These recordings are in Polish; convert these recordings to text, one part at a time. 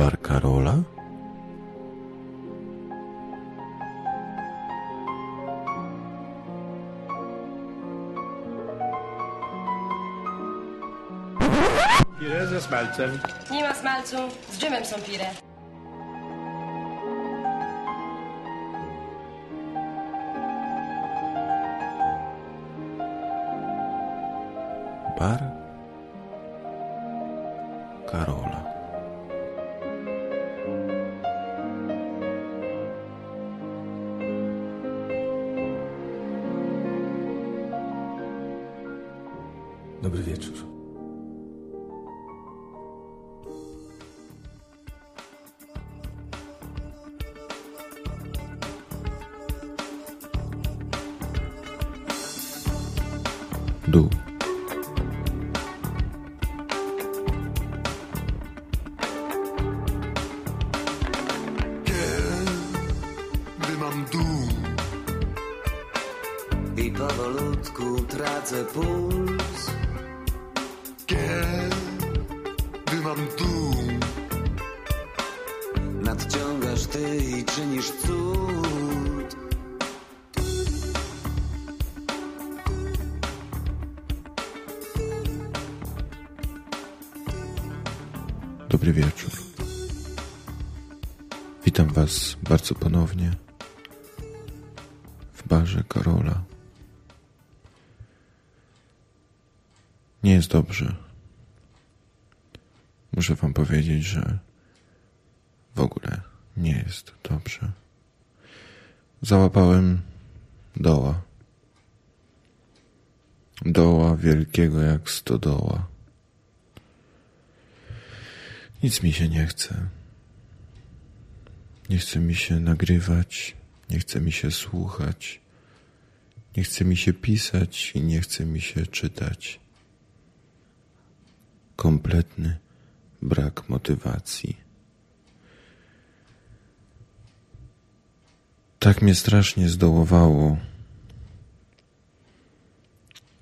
Bar Karola? Pire ze smalcem. Nie ma smalcu, z dżemem są pire. Bar Dobry wieczór. Dół. Kiedy mam dół, I powolutku tracę puls czynisz cud Dobry wieczór. Witam Was bardzo ponownie w barze Karola. Nie jest dobrze. Muszę Wam powiedzieć, że nie jest dobrze. Załapałem doła. Doła wielkiego jak stodoła. Nic mi się nie chce. Nie chce mi się nagrywać, nie chce mi się słuchać, nie chce mi się pisać i nie chce mi się czytać. Kompletny brak motywacji. Tak mnie strasznie zdołowało,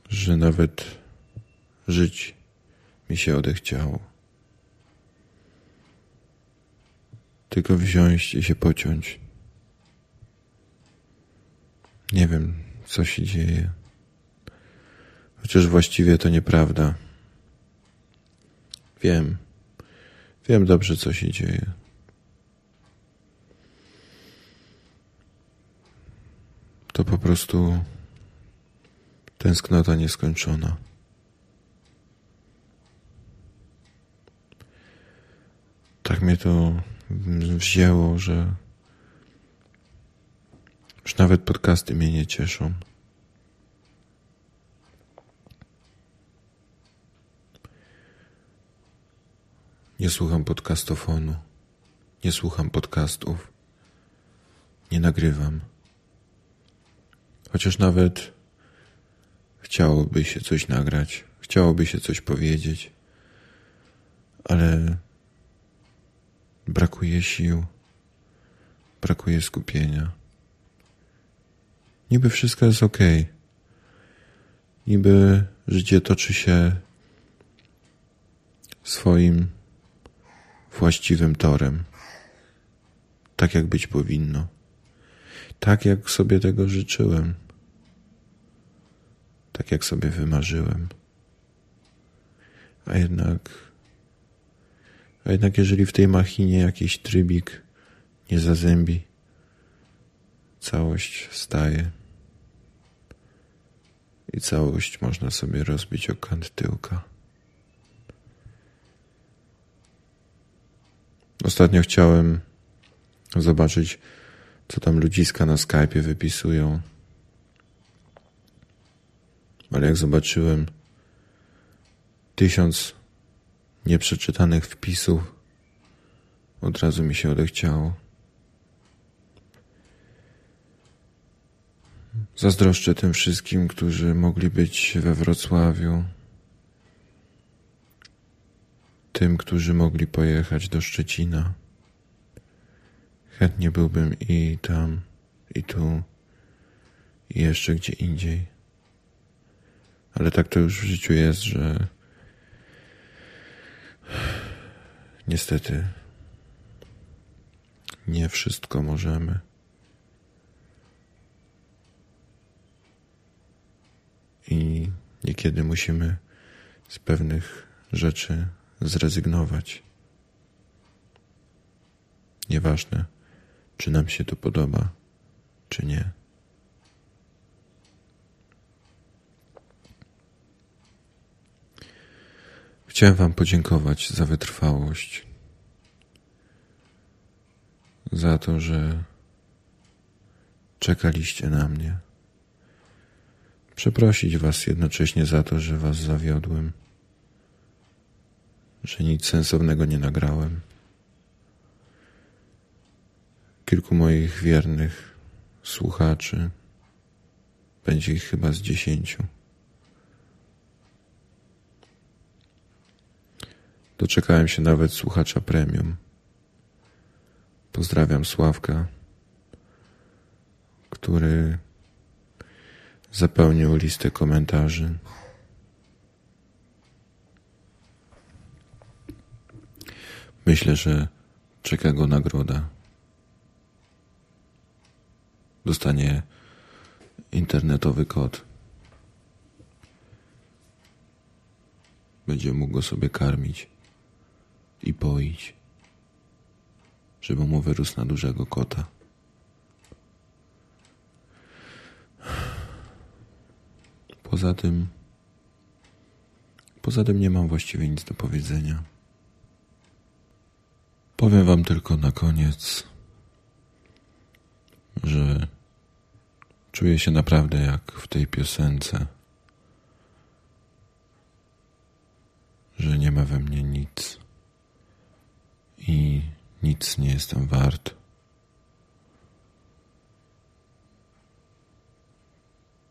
że nawet żyć mi się odechciało. tylko wziąć i się pociąć. Nie wiem, co się dzieje. Chociaż właściwie to nieprawda. Wiem, wiem dobrze, co się dzieje. To po prostu tęsknota nieskończona. Tak mnie to wzięło, że już nawet podcasty mnie nie cieszą. Nie słucham podcastofonu, nie słucham podcastów, nie nagrywam. Chociaż nawet chciałoby się coś nagrać, chciałoby się coś powiedzieć, ale Brakuje sił, brakuje skupienia. Niby wszystko jest ok. Niby życie toczy się swoim właściwym torem. Tak jak być powinno. Tak jak sobie tego życzyłem. Tak jak sobie wymarzyłem. A jednak a jednak jeżeli w tej machinie jakiś trybik nie zazębi, całość staje. I całość można sobie rozbić o kant tyłka. Ostatnio chciałem zobaczyć, co tam ludziska na Skype'ie wypisują. Ale jak zobaczyłem tysiąc nieprzeczytanych wpisów, od razu mi się odechciało. Zazdroszczę tym wszystkim, którzy mogli być we Wrocławiu, tym, którzy mogli pojechać do Szczecina. Chętnie byłbym i tam, i tu, i jeszcze gdzie indziej. Ale tak to już w życiu jest, że Niestety nie wszystko możemy. I niekiedy musimy z pewnych rzeczy zrezygnować. Nieważne, czy nam się to podoba, czy nie. Chciałem Wam podziękować za wytrwałość, za to, że czekaliście na mnie. Przeprosić Was jednocześnie za to, że Was zawiodłem, że nic sensownego nie nagrałem. Kilku moich wiernych słuchaczy, będzie ich chyba z dziesięciu. Doczekałem się nawet słuchacza premium. Pozdrawiam Sławka, który zapełnił listę komentarzy. Myślę, że czeka go nagroda. Dostanie internetowy kod. Będzie mógł go sobie karmić i poić, żeby mu wyrósł na dużego kota. Poza tym, poza tym nie mam właściwie nic do powiedzenia. Powiem wam tylko na koniec, że czuję się naprawdę jak w tej piosence, że nie ma we mnie nic i nic nie jestem wart.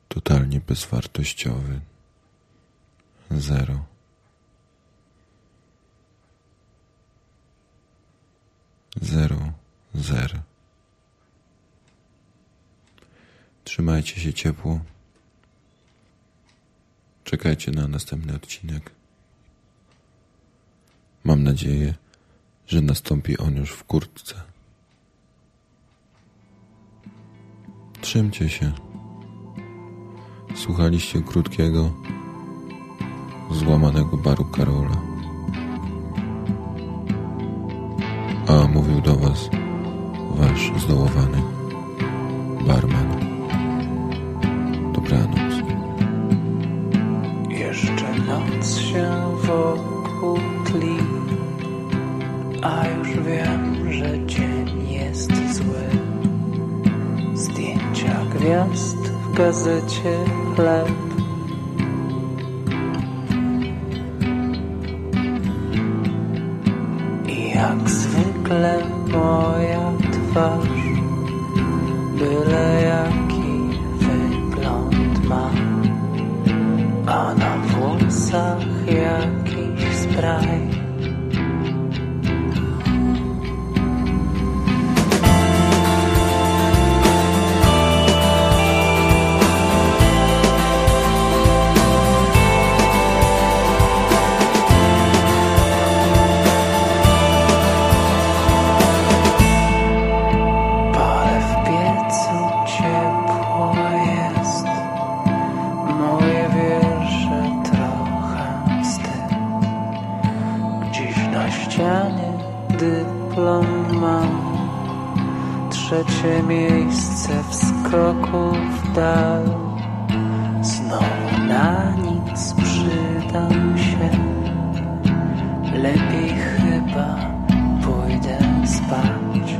Totalnie bezwartościowy. Zero. Zero, zero. Trzymajcie się ciepło. Czekajcie na następny odcinek. Mam nadzieję, że nastąpi on już wkrótce. Trzymcie się. Słuchaliście krótkiego, złamanego baru Karola. A mówił do Was Wasz zdołowany barman. Gazecie chleb. I jak zwykle moja twarz, byle jaki wygląd ma. A na włosach jakiś spraj Trzecie miejsce w skoku w dal. Znowu na nic przydam się. Lepiej chyba pójdę spać.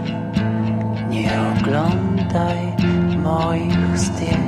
Nie oglądaj moich zdjęć.